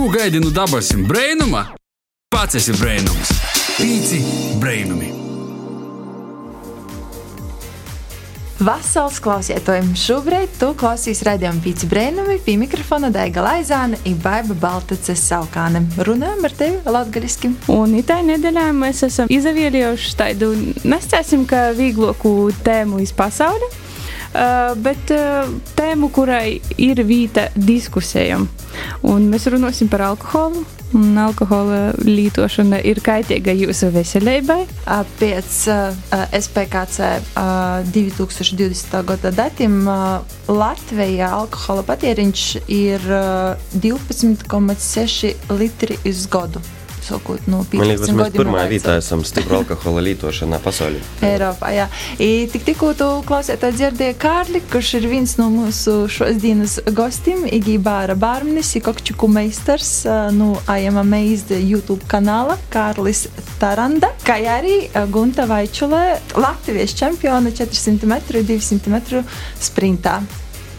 Ko gaidi no dabasim brainuma? Pats esi brainums. Pīci brainumi. Vasals klausietojiem šobrīd tu klausīs raidījumu pīci brēnumi pie mikrofona Daiga Laizāne un Baiba Baltace Saukāne. Runājam ar tevi latgaliski. Un itai nedēļā mēs esam izavieļojuši tādu, nescēsim, ka vīgloku tēmu iz pasauli. Uh, bet uh, tēmu, kurai ir vīta diskusējam. Un mēs runāsim par alkoholu. Un alkohola lietošana ir kaitīga jūsu veselībai. Pēc uh, SPKC uh, 2020. gada datiem Latvijā alkohola patēriņš ir uh, 12,6 litri uz gadu sākot no 15 Man liekas, mēs gadiem. pirmā vietā esam stipri alkohola lietošanā pasaulē. Eiropā, jā. I, tik tikko tu klausētāji dzirdēji Kārli, kurš ir viens no mūsu šodienas gostiem, Igī Bāra Bārmnis, Kokčuku meistars no Ajama Meizda YouTube kanāla Kārlis Taranda, kā arī Gunta Vaičulē, Latvijas čempiona 400 metru, 200 metru sprintā.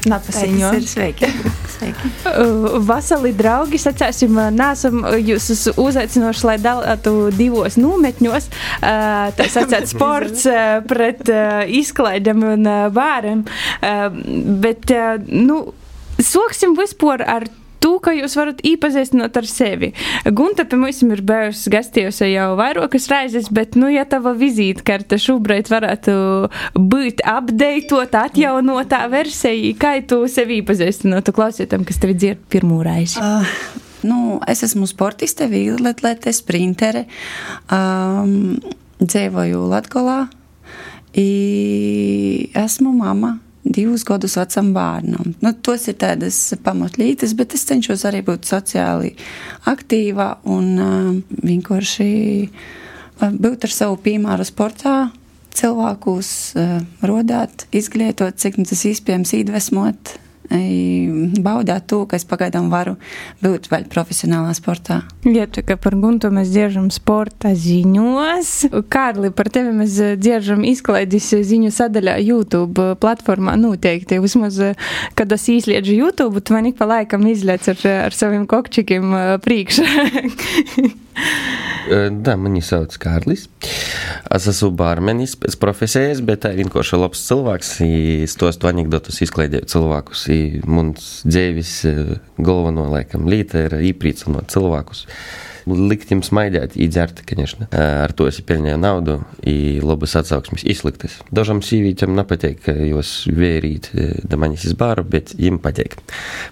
Napasiņo. Sveiki! Sveiki. Uh, Vasarī draugi, sacēsim, nesam jūs uzaicinoši, lai dalītu divos nometņos. Uh, Tā sacēt sports uh, pret uh, izklaidēm un uh, bērniem. Bet, uh, nu, soksim vispār ar to, ka jūs varat iepazīstināt ar sevi. Gunta pie mums ir bijusi gastījusi jau vairākas reizes, bet, nu, ja tava vizītkarte šobrīd varētu būt apdeitota, atjaunotā versija, kā tu sevi iepazīstinātu klausītājiem, kas tevi dzird pirmo reizi? Uh, nu, es esmu sportiste, vieglatlete, sprintere. Um, dzīvoju Latvijā. Esmu mama divus gadus vecam bērnam. Nu, tos ir tādas pamatlītes, bet es cenšos arī būt sociāli aktīva un uh, vienkārši būt ar savu piemēru sportā, cilvēkus uh, rodāt, izglītot, cik nu tas iespējams iedvesmot baudāt to, ka es pagaidām varu būt vēl profesionālā sportā. Jā, tā kā par Guntu mēs dzieržam sporta ziņos. Kārli, par tevi mēs dzieržam izklaidis ziņu sadaļā YouTube platformā noteikti. Vismaz, kad es izliedzu YouTube, tu man ik pa laikam izliec ar, ar saviem kokčikiem priekšā. Da, mani sauc Kārlis. Es esmu bārmenis pēc profesijas, bet vienkārši labs cilvēks. Es tos to anekdotus izklaidēju cilvēkus. Mums dzīves galveno laikam līta ir īprīcinot cilvēkus. Likt jums smaidīt, iedzert, конечно. Ar to es pelnīju naudu, ir labas atsauksmes, izliktas. Dažām sīvītēm nepatīk, ka jūs vērīt da manis iz bāru, bet viņiem patīk.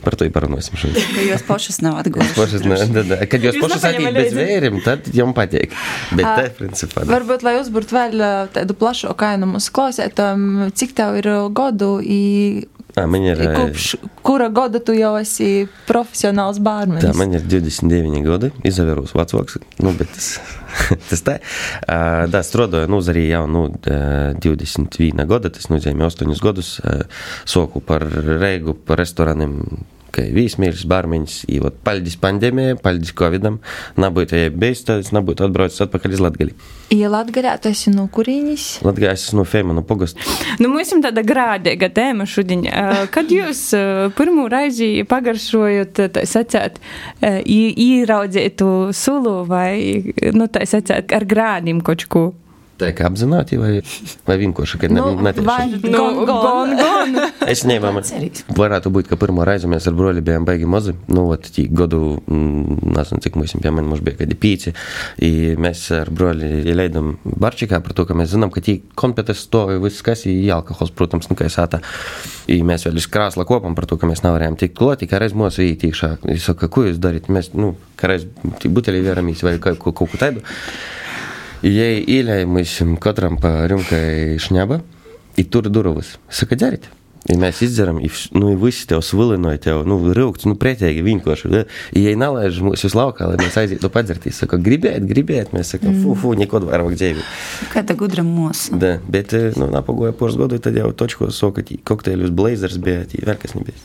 Par to parunāsim šodien. Ka jūs pašas nav atguvušas. Pašas, ne, da, da. Kad jūs, jūs pašas atīt bez vērim, tad jums patīk. Bet tā, principā. Da. Varbūt, lai uzburt vēl tādu plašāku ainu mūsu klausētājiem, cik tev ir godu i À, man ir. Kopš kura gada tu jau esi profesionāls bārmenis? Tā, man ir 29 gadi, izavērus vecāks, nu, bet tas, tas tā. Tā, strādāju, nu, arī jau, nu, 21 gada, tas nozīmē 8 gadus, soku par reigu, par restorāniem ka vīsmīrs, bārmiņš, īvot paļģis pandēmijai, paļģis covidam, nabūtu, ja bijis, tad es nabūtu atbraucis atpakaļ iz Latgali. Ja Latgaļā tu esi no kurīnis? Latgaļā es esmu no Fēma, no Pogosta. Nu, mums ir tāda grādīga tēma šodien. Kad jūs pirmo reizi pagaršojot, tā sacēt, īraudzītu sulu vai, nu, tā sacēt, ar grādiem kočku? Tā kā apzināti, vai, vai vienkārši, ka nu, ne, vai gon, gon, gon. Es nevaru. Varētu būt, ka pirmo reizi mēs ar broli bijām baigi mazi. Nu, ot, tī gadu, nezinu, cik mums, piemēram, mums bija kādi pīci. I mēs ar broli ieleidam barčikā par to, ka mēs zinām, ka tī kompetences to viss, kas ir alkohols, protams, nu, kā es ātā. I mēs vēl iz krāsla kopam par to, ka mēs nevarējām tikt kloti, kā reiz mūsu ītīšā. Es saku, ko jūs darat? Mēs, nu, kā reiz buteļi veramīs vai kaut ko, ko tādu. Ей Иля, мы с Кодром по рюмкой шняба, и тур дуровыс. Сакадярить. И меня с издером, и, ну и высите, с вылыной, тя, ну рывок, ну претяги, виньку аж, да? И ей налая жму, все слава, когда мы сайзи, то падерти, сака, гребет, гребет, мы сака, фу, фу, не код варвак деви. Какая-то гудра мос. Да, бет, ну, на погоя позгоду, это дело точку, сокать, коктейль с блейзерс, бет, и верка с небес.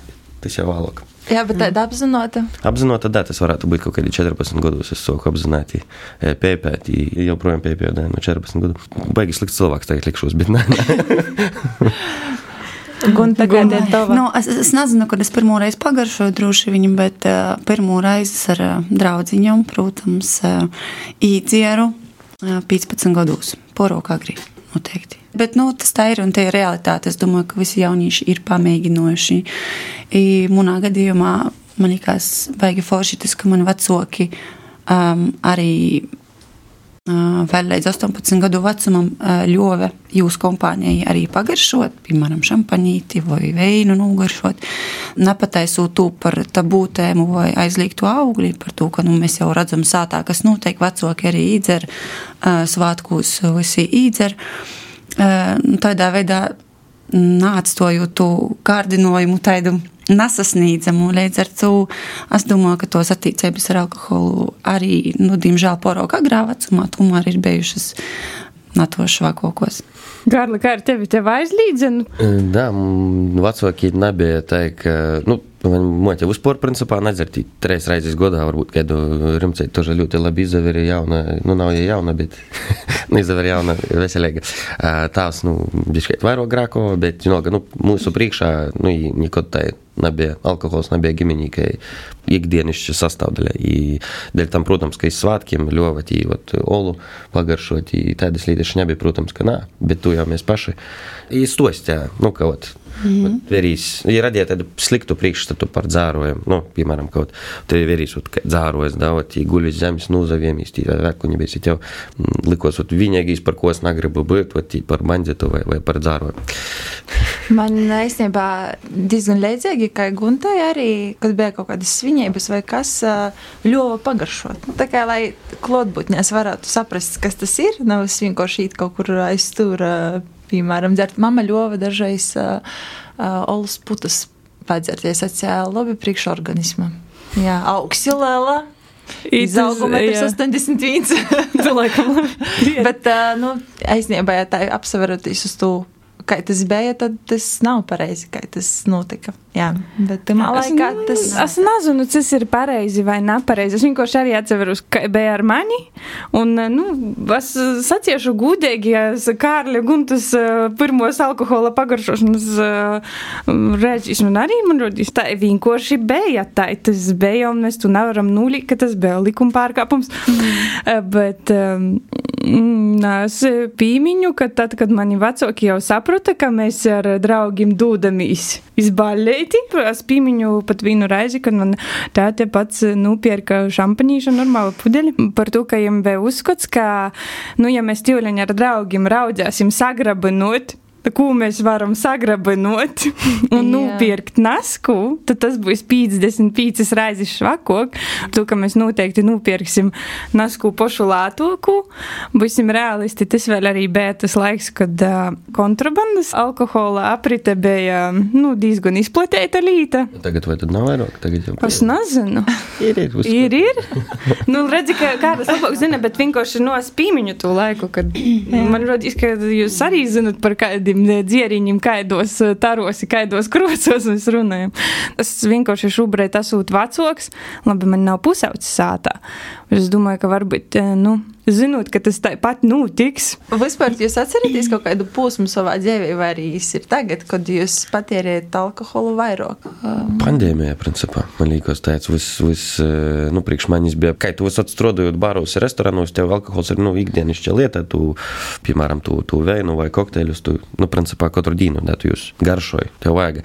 10 valok. Jā, bet tāda apzināta. Apzināta, tā tas varētu būt kaut kādi 14 gados. Es sāku apzināti pētīt, joprojām pētīju, no 14 gadiem. Baigi slikts cilvēks, tagad likšos, bet nē. Gun, Gun. Nu, es, es nezinu, kad es pirmo reizi pagaršoju droši viņu, bet uh, pirmo reizi ar uh, draugu, protams, uh, īdzieru uh, 15 gados. Porokā grib noteikti. Bet nu, tas tā ir un tā ir realitāte. Es domāju, ka visi jaunieši ir pamēģinājuši. Manā gadījumā man liekas, baigi forši tas, ka man vecāki um, arī vēl līdz 18 gadu vecumam ļāva jūsu kompānijai arī pagaršot, piemēram, šampaņīti vai veinu nogaršot, nepataisot to par tabū tēmu vai aizliegtu augli, par to, ka nu, mēs jau redzam sātā, kas notiek, vecāki arī īdzer, svētkos visi īdzer. Tādā veidā nāctojot to kārdinojumu tādu nesasniedzamu. Līdz ar to es domāju, ka tos attiecības ar alkoholu arī, nu, diemžēl, porauga agrā vecumā tomēr ir bijušas natošākos. Gārla, kā ar tevi tev aizlīdzenu? Да, vecāki nebija tā, ka, nu, Moķa uzpūra, principā, nedzert trīs reizes gadā, varbūt kādu rimcei toža ļoti labi izaveri jauna, nu, nav jau jauna, bet nu, izaveri jauna, veselīga. Tās, nu, bišķiet vairāk grāko, bet, nu, nu, mūsu priekšā, nu, nekad tā nebija alkohols, nebija ģimenīkai ikdienišķa sastāvdaļa. Dēļ tam, protams, ka iz svātkiem ļovat į vat, olu pagaršot, į tādas lietas nebija, protams, ka nā, bet tu jau mēs paši īstostā, nu, ka, vat, Mm -hmm. Verīs, ja radīja tādu sliktu priekšstatu par dzērojumu, nu, piemēram, kaut te verīs, ka dzērojas daudz, ja guļas zemes nūzaviem, īsti vēkuņi, bet jau likos, ot, vienīgais, par ko es negribu būt, ot, par banditu vai, vai par dzērojumu. Man īstenībā diezgan leidzīgi, ka Guntai arī, kad bija kaut kādas svinības vai kas, ļova pagaršot. Tā kā, lai klotbūtņās varētu saprast, kas tas ir, nav vienkārši īt kaut kur aizstūr piemēram, dzert mama ļova dažreiz uh, uh, olus putas padzerties atcēla labi priekšorganismam. Jā, augsti liela. Izauguma ir 81. Bet, uh, nu, ja tā apsveroties uz to, kā tas bija, tad tas nav pareizi, kā tas notika. Jā, bet man liekas, tas es nezinu, tas ir pareizi vai nepareizi. Es vienkārši arī atceros, ka bija ar mani. Un, nu, es saciešu gudīgi, ja Kārļa Guntas pirmos alkohola pagaršošanas reizes, un arī man rodīs, tā vienkārši bija tā, tas bija, un mēs tu nevaram nulīt, ka tas bija likuma pārkāpums. Mm. bet um, es pīmiņu, ka tad, kad mani vecāki jau saprata, ka mēs ar draugiem dūdamies izbaļēt, tēti. Es piemiņu pat vienu reizi, kad man tēte pats nopirka šampanīšu normālu pudeļu par to, ka viņam bija uzskats, ka, nu, ja mēs tīvleņi ar draugiem raudzēsim sagrabinot, ko mēs varam sagrabanot un nopirkt nasku, tad tas būs 55 reizes švakok. To, ka mēs noteikti nopirksim nasku pošu lātoku, būsim realisti. Tas vēl arī bija tas laiks, kad uh, kontrabandas alkohola aprite bija nu, diezgan izplatīta līta. Tagad vai tad nav vairāk? Tagad jau es nezinu. ir, ir. Uzskat. Ir, ir. nu, redzi, ka kādas labāk zina, bet vienkārši no spīmiņu to laiku, kad man rodīs, ka jūs arī zinat par kādiem kādiem dzieriņiem, kaidos tarosi, kaidos krocos mēs runājam. Es vienkārši šobrīd esmu vecāks, labi, man nav pusaudzes sātā. Es domāju, ka varbūt, nu, zinot, ka tas tāpat notiks. Vispār jūs atceraties kaut kādu posmu savā dzīvē, vai arī tas ir tagad, kad jūs patērējat alkoholu vairāk? Pandēmijā, principā, man liekas, tāds vis, vis, nu, priekš manis bija, kā tu atstrādājot baros, restorānos, tev alkohols ir, nu, ikdienišķa lieta, tu, piemēram, tu, tu veinu vai kokteļus, tu, nu, principā, katru dienu, da, tu jūs garšoji, tev vajag.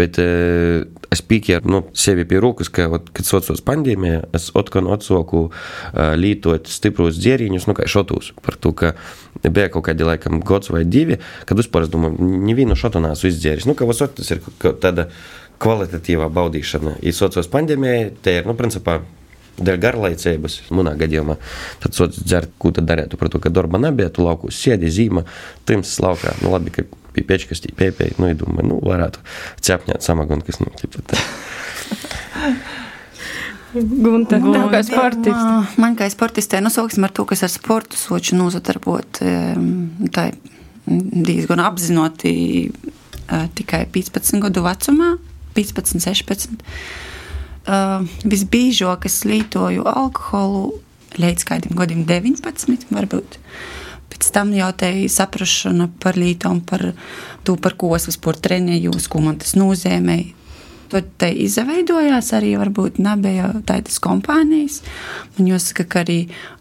Bet es pīkēju, nu, sevi pie rūkas, ka, kad socios pandēmijā, es otkanu atsoku lītot stiprus dzēriņus, nu, kā šotus. Par to, ka bija kaut kādi, laikam, gads vai divi, kad vispār es domāju, nevienu šotu nesu izdzēris. Nu, ka vasot tas ir tāda kvalitatīvā baudīšana. Ir sociālās pandēmija, te ir, nu, principā, dēļ garlaicības, manā gadījumā, tad sots dzert, ko tad darētu, par to, ka darba nebija, tu laukos sēdi, zīma, tims laukā, nu, labi, ka pie pečkas tī pēpēji, nu, domāju, nu, varētu cepņāt samagun, kas, nu, tipa tā. Gunta, Gunta. kā sportists? Man kā sportistē, nu, sāksim ar to, kas ar sportu soču nozadarbot. Tā diezgan apzinoti tikai 15 gadu vecumā, 15, 16. Visbīžāk es lietoju alkoholu līdz kādiem gadiem 19, varbūt. pēc tam jau te saprašana par lītām, par to, par ko es vispār trenējos, ko man tas nozīmē. Tur te izveidojās arī varbūt nebija tādas kompānijas. Man jāsaka, ka arī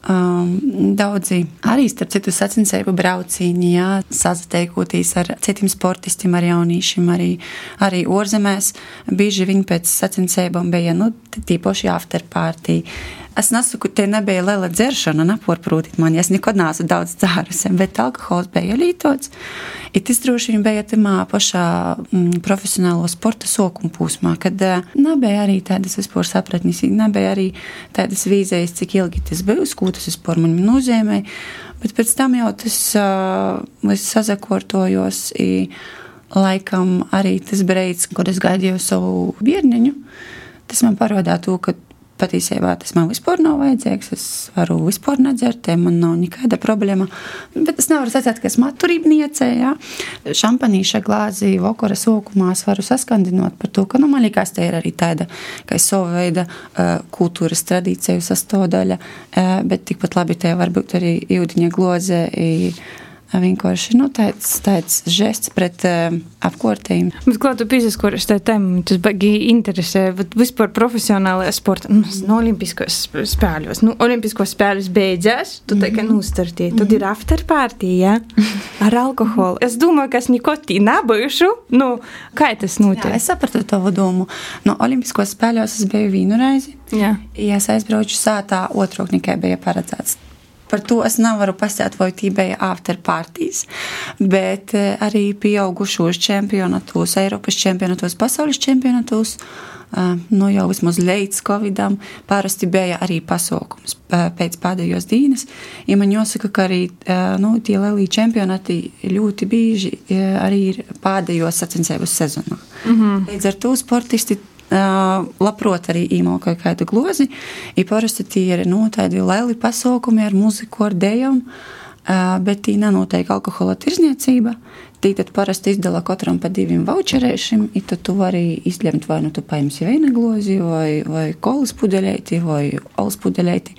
um, daudzi, arī starp citu sacensību braucīņi, jā, sazateikoties ar citiem sportistiem, ar jauniešiem, arī, arī ārzemēs. Bieži viņi pēc sacensībām bija, nu, tīpaši afterpartī. Es nesaku, te nebija liela dzeršana, neporprūtīt man, es nekad neesmu daudz dzērusi, bet alkohols bija lietots. I tas droši vien bija tamā pašā mm, profesionālo sporta sokuma posmā, kad uh, nebija arī tādas vispār sapratnes, nebija arī tādas vīzijas, cik ilgi tas būs, ko tas vispār man nozīmē, bet pēc tam jau tas uh, sazakortojos. I, laikam arī tas brīdis, kad es gaidīju savu bērniņu, tas man parādīja to, ka Patiesībā tas man vispār nav vajadzīgs. Es varu vispār nedzert, man nav nekāda problēma. Bet es nevaru sacīt, ka esmu turībniece. Ja? Šampanīša glāzi vakara sākumā es varu saskandinot par to, ka nu, man liekas, te ir arī tāda, sava veida uh, kultūras tradīcija sastāvdaļa, uh, bet tikpat labi te var būt arī jūdiņa gloze. I, vienkārši nu, tāds, tāds žests pret uh, apkārtējiem. Bet, kā tu piesakories tajā tēmā, tas baigi interesē, bet vispār profesionālajā sportā, nu, no olimpiskos spēļos, nu, olimpiskos spēļus beidzās, tu tā kā -hmm. nustartīji, tad mm -hmm. ir afterpartija, ja? ar alkoholu. Es domāju, ka es nikotī nebijušu, nu, kā tas notiek? Jā, es sapratu tavu domu. No olimpiskos spēļos es biju vienu reizi. Jā. Ja es aizbraucu sātā, otroknikai bija paredzēts Par to es nevaru tī bija after partijas, bet eh, arī pieaugušos čempionatos, Eiropas čempionatos, pasaules čempionatos. Eh, nu, jau vismaz līdz Covidam parasti bija arī pasaukums eh, pēc pēdējos dienas. Ja man jāsaka, ka arī nu, tie lielie čempionāti ļoti bieži arī ir pēdējos sacensību sezonā. Mm -hmm. Līdz ar to sportisti labprot arī īmoka kādu glozi. Ir parasti tie ir nu, tādi lieli pasaukumi ar muziku, ar dejām, bet tī nenotiek alkohola tirzniecība. Tī tad parasti izdala katram pa diviem voucherēšiem, un tad tu vari izlemt, vai nu tu paņemsi viena glozi, vai, vai kolas pudeļēti, vai olas pudeļēti.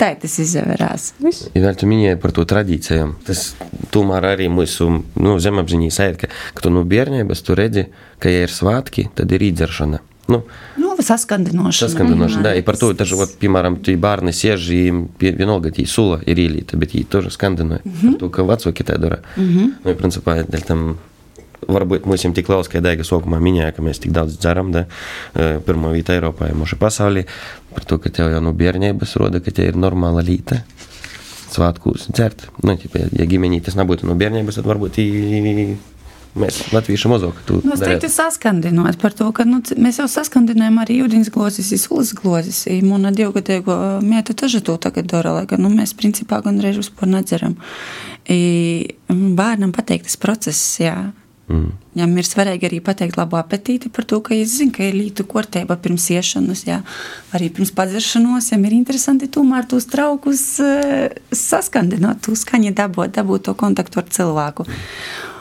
Tā tas izvērās. Ja vēl tu minēji par to tradīcijām, tas tomēr arī mūsu nu, zemapziņā ir, ka, ka tu no bērnības tu redzi, ka, ja ir svētki, tad ir īdzeršana. Nu, nu, saskandinošana. Saskandinošana, да. И par to, taču, вот, piemēram, tie bērni siež, им vienalga tī sula ir ielīta, bet viņi тоже skandinoja. Mm -hmm. Par to, ka vecāki tā dara. Mm -hmm. Nu, principā, dēļ tam varbūt mums ir tik liels, ka Daiga sākumā minēja, ka mēs tik daudz dzeram. Da, pirmā vieta Eiropā ir mūsu pasaulē. Par to, ka tev jau no bērnības roda, ka te ir normāla līta. Svētkos dzert. Nu, ķipa, ja ģimenī tas nebūtu no bērnības, tad varbūt i Mēs latvieši mazāk to nu, teiktu, saskandinot par to, ka nu, mēs jau saskandinājām arī ūdens glozes, sulas glozes. Mūna divgadēgo mieta tažu to tagad dara, lai gan nu, mēs principā gan reiz vispār nedzeram. I, bērnam pateikt tas process, jā. Mm. Viņam ir svarīgi arī pateikt labu apetīti par to, ka es zinu, ka ir lītu kortēba pirms iešanas, jā, arī pirms padzeršanos. Viņam ir interesanti tomēr tos traukus uh, saskandināt, to skaņu dabūt, dabūt to kontaktu ar cilvēku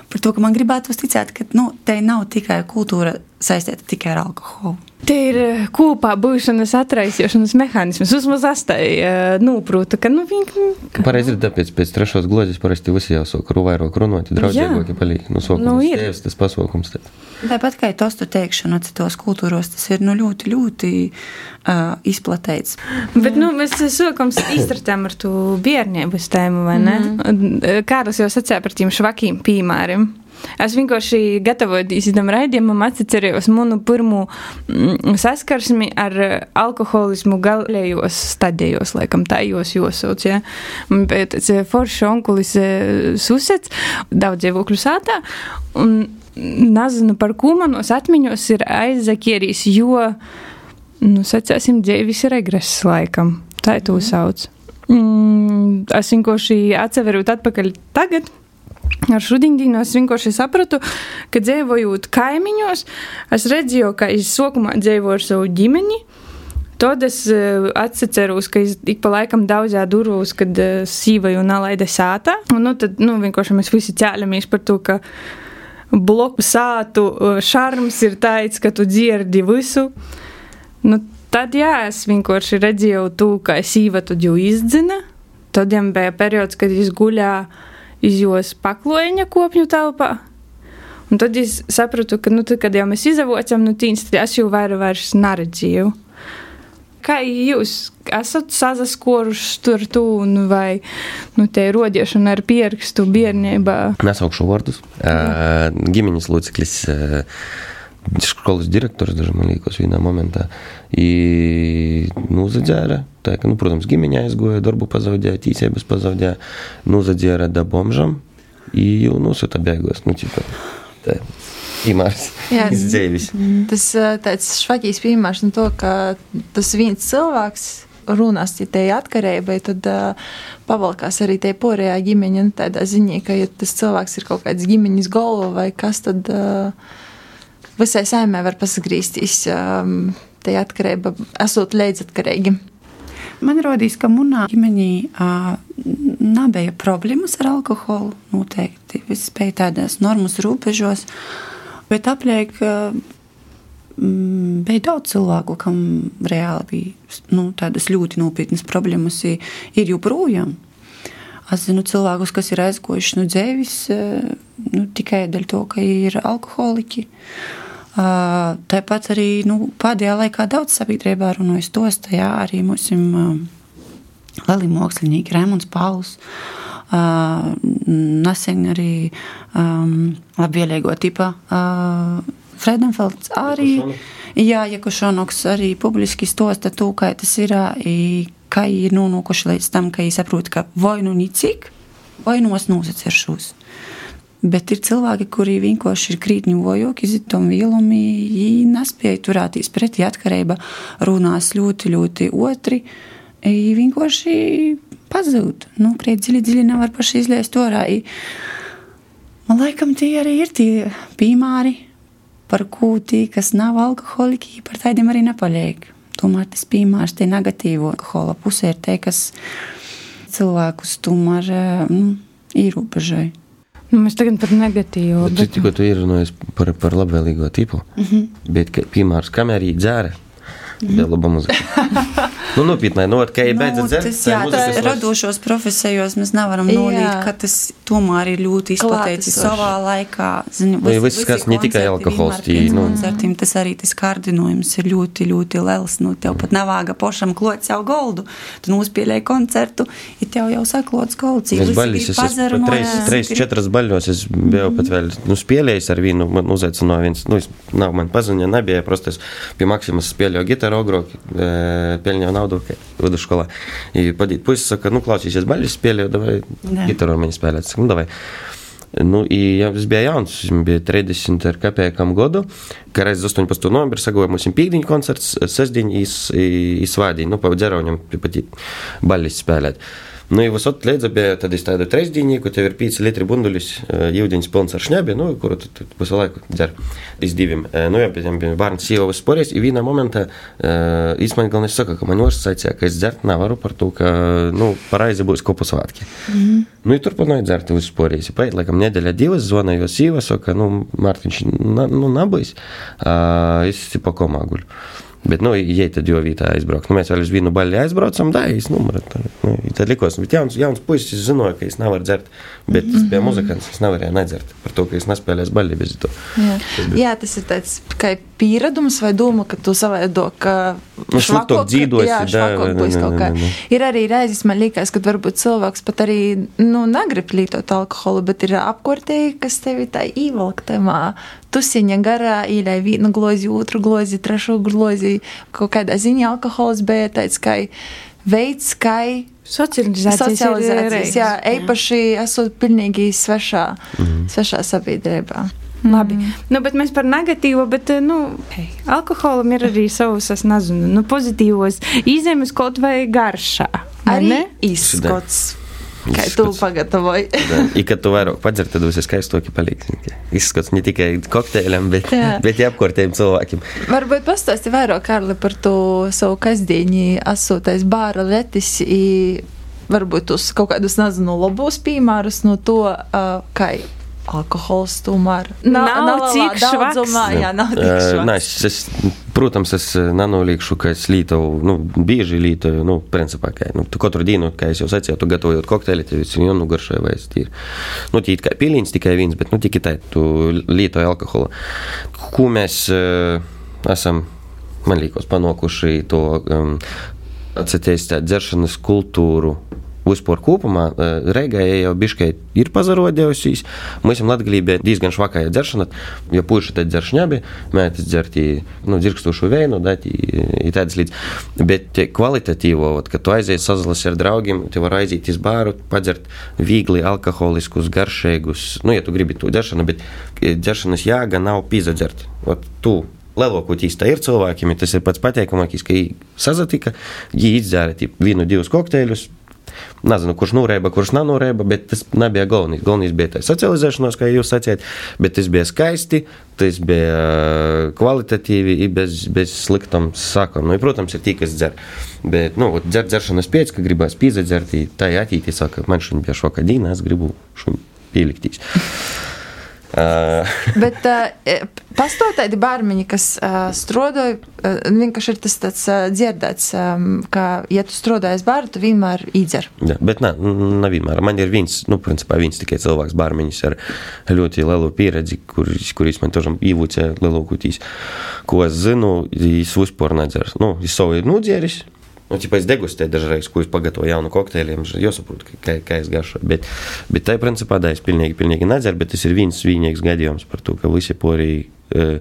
par to, ka man gribētu uzticēt, ka nu, te nav tikai kultūra saistīta tikai ar alkoholu. Te ir eh, kopā būšanas atraisīšanas mehānisms. Vismaz astai eh, nūprūta, ka nu viņi. Pareizi ir tāpēc pēc trešos glozes parasti visi jau soka vairāk runāt, draudzīgāki paliek. Nu, sokums, nu, ir. Tēvs, tas pasaukums. Tāpat kā tostu teikšana citos kultūros, tas ir nu, ļoti, ļoti uh, izplatīts. Bet nu, mēs sākam izstrādāt ar to bērnības tēmu, vai ne? Mm. Kārlis jau sacīja par tiem švakiem piemēriem. Es vienkārši gatavojoties tam raidījumam, atcerējos manu pirmo mm, saskarsmi ar alkoholismu galējos stadijos, laikam tā jūs jūsauc, ja. Bet tas foršs onkulis eh, susets, daudz dzīvokļu sātā, un nezinu, par ko manos atmiņos ir aizakierīs, jo, nu, sacēsim, dzīvis regress laikam. Tā ir to sauc. Mm, es vienkārši atseverot atpakaļ tagad Ar šodieну es vienkārši sapratu, ka dzīvojot kaimiņos, es redzēju, ka es sākumā dzīvoju ar savu ģimeni. Tad es uh, atceros, ka es ik pa laikam daudzā durvos, kad uh, sīvoju un nalaida sātā. Un, nu, tad nu, vienkārši mēs visi ķēlamies par to, ka bloku sātu uh, šarms ir tāds, ka tu dzirdi visu. Nu, tad jā, es vienkārši redzēju to, ka es īvatu jau izdzina tad viņam bija periods, kad viņš guļā iz jos pakloņa kopņu telpā. Un tad es sapratu, ka, nu, tad, kad jau mēs izavocam, nu, tīns, tad es jau vairāk vairs neredzīju. Kā jūs esat sazaskoruši tur tūnu vai, nu, te rodiešana ar pierakstu bērnībā? Nesaukšu vārdus. Uh, ģimenes loceklis, uh, skolas direktors, daži man liekas, vienā momentā. I, nu, zadzēra, tā, ka, nu, protams, ģimeņā aizgoja, darbu pazaudēja, tīsības pazaudēja, nu, zadzēra da bombžam, i jau nosūta beigās, nu, ķipa, tā. Piemērs izdzīvis. Tas tāds švaķīs piemērs no to, ka tas viens cilvēks runās, ja te ir atkarība, tad uh, pavalkās arī tie porējā ģimeņa, nu, tādā ziņā, ka, ja tas cilvēks ir kaut kāds ģimeņas galva vai kas, tad uh, visai saimē var pasagrīstīs um, te atkarība, esot līdzatkarīgi. Man rodīs, ka manā ģimenī uh, nebija problēmas ar alkoholu. Noteikti viss bija tādās normas robežos, bet apliek. Uh, bija daudz cilvēku, kam reāli bija nu, tādas ļoti nopietnas problēmas, ir joprojām. Es zinu cilvēkus, kas ir aizgojuši no dzīves nu, tikai dēļ to, ka ir alkoholiķi. Tāpat arī nu, pēdējā laikā daudz sabiedrībā runājas tos, tajā arī mums ir lieli mākslinieki, Rēmons Pauls. Uh, nesen arī um, labvēlīgo tipa uh, Fredenfelds arī. Jā, Jakušonoks arī publiski stosta to, kā tas ir, kā ir nonākuši līdz tam, ka viņi saprot, ka vai nu nicik, vai nu es nosaceršos. Bet ir cilvēki, kuri vienkārši ir krītņu vojok, izitom vielumi, viņi nespēja turēties pretī atkarība, runās ļoti, ļoti otri, viņi vienkārši pazūd. Nu, kriet dziļi, dziļi nevar paši izliest orā. Man laikam tie arī ir tie piemēri, par ko tie, kas nav alkoholiķi, par tādiem arī nepaliek. Tomēr tas piemērs, tie negatīvo alkohola pusē ir tie, kas cilvēkus tomēr nu, ierobežoja. Nu, mēs tagad par negatīvu. Bet, bet... Tikko tu ierunājies par, par labvēlīgo tipu, mm -hmm. bet, piemērs, kamēr viņi dzēra, bija laba muzika. Nu, nopietnē, nu, kad ir beidzot nu, dzert, tas, jā, tā, radošos profesijos mēs nevaram nolīt, ka tas tomēr ir ļoti izplatīts savā laikā. Zinu, nu, viss, kas ne tikai alkohols, tī, nu. koncertiem, tas arī tas kārdinojums ir ļoti, ļoti liels. Nu, tev pat navāga pošam klot savu goldu. Tu nospēlēji koncertu, ir tev jau saklots golds. Es baļos, es esmu treis, treis, četras baļos, es biju pat mhm. vēl, nu, spēlējis ar vienu, man uzaicināja viens, nu, nav man paziņa, nebija, prosti es pie Maksimas spēlēju gitaru, ogro, e, pelņēju naudu vidusskolā. И puisis saka, nu, klausīsies baļķis spēlē, vai gitaru ar mani spēlēt. Saku, nu, davai. Nu, i, ja es biju jauns, viņam bija 30 ar kapekam gadu, kad reiz 18. novembrī sagoja mums pīkdiņu koncerts, sestdiņu īsvādiņu, nu, pa dzerauņam pat baļķis spēlēt. Uh, Nu, ja visot līdzi bija tad es tādu trešdienīgu, tev ir 5 litri bundulis, jūdiņas pilns ar šņabi, nu, kuru tu, tu visu laiku dzer iz diviem. Nu, ja pēc tam bija bērns sievas sporēs, i vienā momentā īstenībā galvenais saka, ka man ors sacīja, ka es dzert nevaru par to, ka, nu, paraizi būs kopu svētki. Mm -hmm. Nu, i turpināju dzert visu sporēs. Pēc, laikam, nedēļa divas zvanīju sievas, saka, nu, Mārtiņš, nu, nabais, uh, es tipa komā guļu. Bet, nu, ja tad jau vietā aizbraukt, nu, mēs vēl uz vienu baļķi aizbraucam, da, es numuru. Tad, nu, tad likos, bet jauns, jauns puisis zināja, ka es nevaru dzert, bet mm -hmm. es biju muzikants, es nevarēju nedzert par to, ka es nespēlēju baļķi bez to. Jā. jā, tas ir tāds kā pieredums vai doma, ka tu savaido, ka nu, švakok dzīvosi, jā, švakok būs kaut kā. Ir arī reizes, man liekas, ka varbūt cilvēks pat arī, nu, negrib lietot alkoholu, bet ir apkortēji, kas tevi tā īvalktamā tusiņa garā īļai vienu glozi, otru glozi, trešo glozi. Kaut kādā ziņā alkohols bija tāds kā veids, kā socializācijas, socializācijas jā, īpaši esot pilnīgi svešā, mm. svešā sabiedrībā. Labi. Mm. Nu, bet mēs par negatīvo, bet nu, hey, alkoholam ir arī savs, es nezinu, nu, pozitīvos izēmes kaut vai garšā. Arī izskots. Kā tu pagatavoji? I, kad tu vairāk padzer, tad būs skaistoki paliks. Izskats ne tikai kokteļiem, bet, Jā. bet apkārtējiem cilvēkiem. Varbūt pastāsti vairāk, Karli, par to savu kasdieni asūtais bāra letis. I varbūt uz kaut kādus, nezinu, labos piemērus no to, uh, kā alkohols tomēr nav, nav cik daudzumā. Jā, nav tik švaks. Nē, es, es, protams, es nenolīgšu, ka es lietoju, nu, bieži lietoju, nu, principā, ka, nu, tu katru dienu, kā es jau sacīju, tu gatavojot kokteili, tev visu jau nugaršoja vai es tīri. Nu, tī kā pilīns tikai viens, bet, nu, tikai tā, tu lietoji alkoholu. Ko mēs uh, esam, man liekas, panokuši to um, atcerēties tā dzeršanas kultūru vispār kopumā Reigai jau biškai ir pazarodējusies. Mēs esam bija diezgan švakāja dzeršana, jo puiši tad dzer šņabi, mētis dzerti, nu, dzirkstošu vēnu, dati, ir tādas līdz. Bet kvalitatīvo, ot, kad tu aizies sazlas ar draugiem, tu vari aiziet iz bāru, padzert viegli alkoholiskus, garšīgus, nu, ja tu gribi to dzeršanu, bet dzeršanas jāga nav pīzadzert. Ot, tu Lielākoties tā ir cilvēkiem, tas ir pats pateikamākais, ka viņi sazatika, viņi izdzēra vienu, divus kokteļus, Nezinu, kurš norēba, kurš nav norēba, bet tas nebija galvenais. Galvenais bija tā socializēšanās, kā jūs sacījāt, bet tas bija skaisti, tas bija kvalitatīvi, bez, bez sliktām sakām. Nu, protams, ir tie, kas dzer. Bet, nu, dzer, dzeršanas pēc, ka gribēs pīzadzert, tā ir attīstība, saka, man šodien bija šokā dīna, es gribu šodien pieliktīs. Uh. Bet uh, pastāv tādi bērniņi, kas uh, strādāja, uh, vienkārši ir tas tāds uh, dzirdēts, um, ka, ja tu strādājies bērnu, tu vienmēr izdzer. Jā, bet nē, nav vienmēr. Man ir viens, nu, principā viens tikai cilvēks bērniņš ar ļoti lielu pieredzi, kuris, kuris man tožam īvūcē lielākotīs. Ko es zinu, es vispār nedzeru. Nu, es savu ir nudzēris. Nu, ja es degustēju dažreiz, ko es pagatavoju jaunu kokteļiem, jau saprotu, kā, kā es garšoju. Bet, bet tā, principā, tā es pilnīgi, pilnīgi nedzeru, bet tas ir viens vienīgs gadījums par to, ka visi porī e,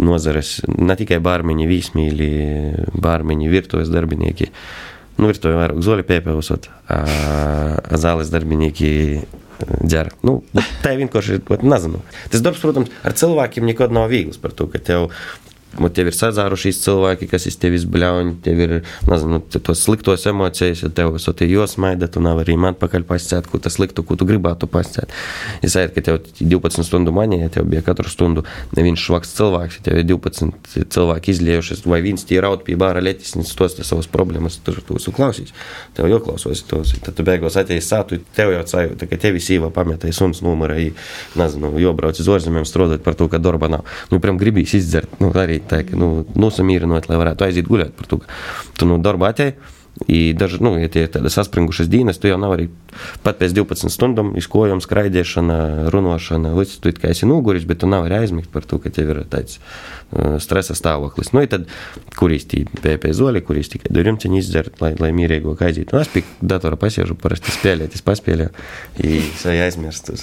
nozares, ne tikai bārmiņi, vīsmīļi, bārmiņi, virtuves darbinieki. Nu, virtuvē vairāk zoli piepēvusot, zāles darbinieki dzer. Nu, tā vienkārši ir, nezinu. Tas darbs, protams, ar cilvēkiem nekad nav viegls par to, ka tev Un tev ir sazārušies cilvēki, kas iz tevis bļauj, tev ir, nezinu, tos sliktos emocijas, ja tev esot ir josmaida, tu nevari arī man pakaļ pasciēt, ko tas sliktu, ko tu gribētu pasciēt. Es saprotu, ka tev 12 stundu manī, ja tev bija katru stundu neviens švaks cilvēks, ja tev ir 12 cilvēki izliejušies, vai viens tie raud pie bāra letis, un tos te savas problēmas, tur tu visu klausīs. Tev jau klausos tos, tad tu beigās ateies sātu, tev jau sajūta, ka tevi sīva pametēja suns numurā, nezinu, jau brauc uz ārzemēm strādāt par to, ka darba nav. Nu, prям gribīs izdzert, nu, arī tā, ka nu, nosamierinot, lai varētu aiziet gulēt par to, ka tu no darba atēji. I daži, nu, ja tie ir tādas saspringušas dienas, tu jau nav arī pat pēc 12 stundām izkojuma, skraidīšana, runāšana. Viss tu kā esi noguris, bet tu nav arī aizmigt par to, ka tev ir tāds uh, stresa stāvoklis. Nu, tad, kurīs tī PP zoli, kurīs tikai durumciņi izdzert, lai, lai mierīgo aiziet. Nu, es pie datora pasiežu, parasti spēlēt, es paspēlēju, es aizmirstu,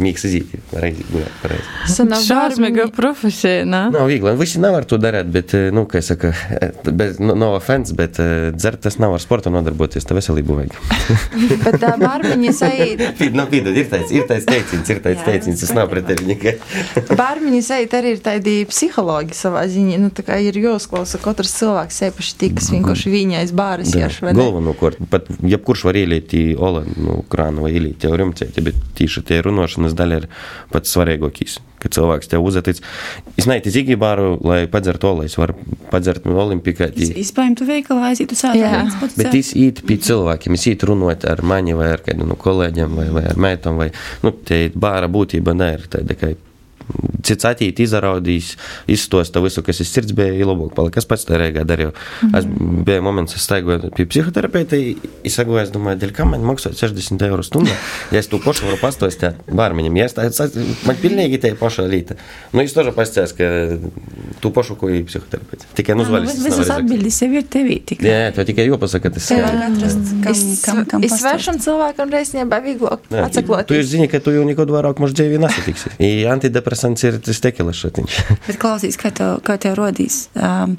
mīks izīt, var aiziet gulēt pareizi. Šausmīga profesija, nā? Nav viegli, visi nevar to darīt, bet, nu, kā es saku, bez, no, no offense, bet dzert tas nav ar sportu nodarboties, tā veselību vajag. Bet tā bārmiņa saīt. nu, pīdod, ir tāds, ir tāds teiciens, ir tāds teiciens, tas nav pret tevi nekai. bārmiņa saīt arī ir tādi psihologi savā ziņā, nu tā kā ir jāuzklausa katrs cilvēks, sepaši tik, kas vienkārši viņais bāras jāš, vai ne? Galvenokārt, pat jebkurš var ielīt į olą, nu, krānu vai ielīt jau rimcēti, bet tīši tie runošanas daļa ir pats svarīgākais kad cilvēks tev uztic. Es neietu zīgi bāru, lai padzertu olu. Es varu padzert no olimpikā. Izpējami, tu veikalā aiziet uz sāpēm. Bet es īet pie cilvēkiem, es īet runāt ar mani vai ar kādu no kolēģiem vai, vai ar meitām. Vai, nu, tie bāra būtība ne ir tāda, ka cits atīt, izraudījis, izstosta visu, kas ir sirds, bija labāk palika. Es pats tā reigā darīju. Mm -hmm. Es biju moments, es staigoju pie psihoterapeita, es sagoju, es domāju, dēļ kā man maksāt 60 eiro stundā, ja es to pašu varu pastostāt bārmeņam. Ja es tā, man pilnīgi te paša līta. Nu, es tožu pastāstu, ka tu pašu, ko ir psihoterapeits. Tikai nu zvaļas. Visas atbildes sev ir tevī tikai. Jā, tev tikai jāpasaka, tas ir. Kam, kam svešam cilvēkam reizēm vieglāk atsaklot. Tu zini, ka tu jau nekad vairāk mūžu dzīvī nesatiksi. Antidepresants ir tas tekilas šatiņš. Bet klausīs, kā tev, kā tev rodīs? Um,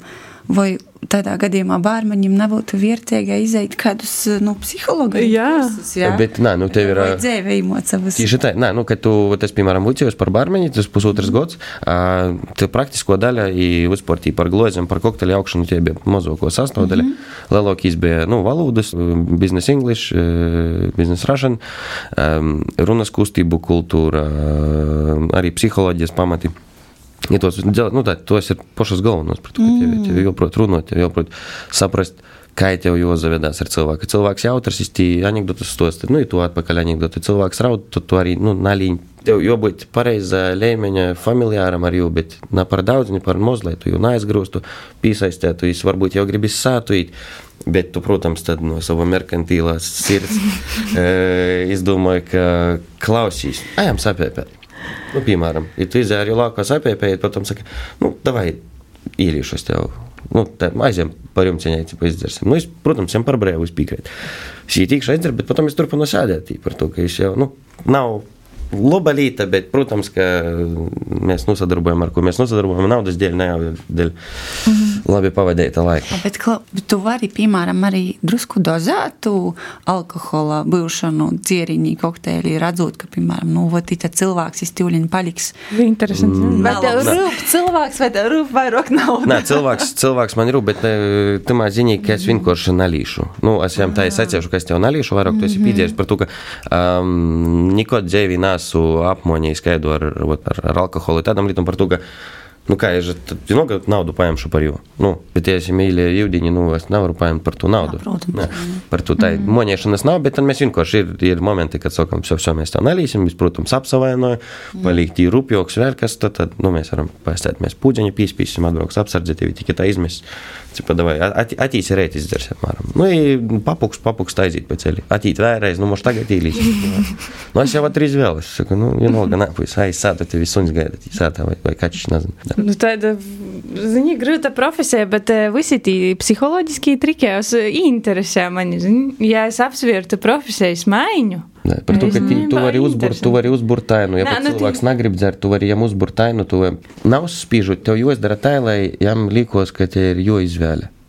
vai tādā gadījumā bērniņam nebūtu vērtīgi iziet kādus nu, psihologus. Jā. Kursus, jā, bet nē, nu tev ir. Dzīve īmocavas. Tieši tā, nē, nu, kad tu, tas, piemēram, ucījos par bērniņu, tas pusotras gads, uh, te praktisko daļa i uzsportī par glozēm, par kokteļu augšanu tie bija mazāko sastāvdaļa. Mm -hmm. Lielākīs bija, nu, valodas, business English, business Russian, um, runas kustību kultūra, arī psiholoģijas pamati. Ja tos, nu, tā, tos ir pašas galvenās, par to, ka tev, tev jāprot runāt, tev jāprot saprast kā tev jāzavedās ar cilvēku. Cilvēks jautrs, tī anekdotas stost, nu, ja tu atpakaļ anekdoti, cilvēks raud, tad tu arī, nu, nalīņ. Tev jābūt pareizā līmeņa familiāram ar jū, bet ne par daudz, ne par maz, lai tu jau neaizgrūstu, piesaistētu, jūs varbūt jau gribi sātuīt. Bet, tu, protams, tad no sava merkantīlās sirds izdomāji, ka klausīs, ejam sapēpēt. Nu, piemēram, ja tu izēri laukā sapēpēt, potom saka, nu, davai, īrīšos tev nu, tā aizjām par jums cienīt, izdzersim. Nu, es, protams, viņam par brīvu piekrītu. Šī tīkša aizdzer, bet potom es turpinu sēdēt par to, ka viņš jau nu, nav laba lieta, bet, protams, ka mēs nosadarbojam ar ko mēs nosadarbojam naudas dēļ, ne jau dēļ mm -hmm. Labi pavadīta laika. Bet, bet tu vari, piemēram, arī drusku dozētu alkohola būšanu dzieriņī kokteili, redzot, ka, piemēram, nu, vot tā cilvēks iztīuļiņ paliks. Interesanti. Mm. Vai tev rūp cilvēks, vai tev rūp vairāk naudas? Nē, cilvēks, cilvēks man rūp, bet tamā ziņā, ka es vienkārši nalīšu. Nu, es jām tā es atcešu, ka es tev nalīšu vairāk, tu esi mhm. pīdējis par to, ka um, neko dzēvī nās esmu apmoņījis skaidu ar, ar, ar alkoholu, tādam lietam par to, ka Nu, kā tādu nu, naudu paņemšu par jū. Nu, bet, ja esmu mīļie jūdiņi, nu, es nevaru paņemt par to naudu. Jā, protams. Jā. Par to tā mm. moņiešanas nav, bet tad mēs vienkārši ir, ir momenti, kad sakām, jau šo mēs tā nelīsim, mēs, protams, apsavainoju, mm. palikt ir rupjoks vēl kas, tad, tad nu, mēs varam paistēt, mēs pūģeņi pīspīsim, atbrauks apsardzēt, ja tikai tā izmest. Cipa, davai, at, atīs rēt izdzers, apmēram. Nu, papuks, papuks taizīt pa ceļi. Atīt vēlreiz, nu, moš tagad īlīs. nu, es jau atrīz vēl, es saku, nu, vienalga, nā, puis, ai, sāta tevi suns gaida, sāta vai, vai kaķis, nezinu. Nu, tāda, zini, grūta profesija, bet eh, visi tie psiholoģiskie triki jau interesē mani, zini, ja es apsvērtu profesijas maiņu. Ne, par to, ka tī, tu vari uzburt, tu vari uzburt tainu. Ja Nā, nu, cilvēks tī... negrib dzert, tu vari jam uzburt tainu, tu nav spīžot, tev jāizdara tā, lai jam likos, ka te ir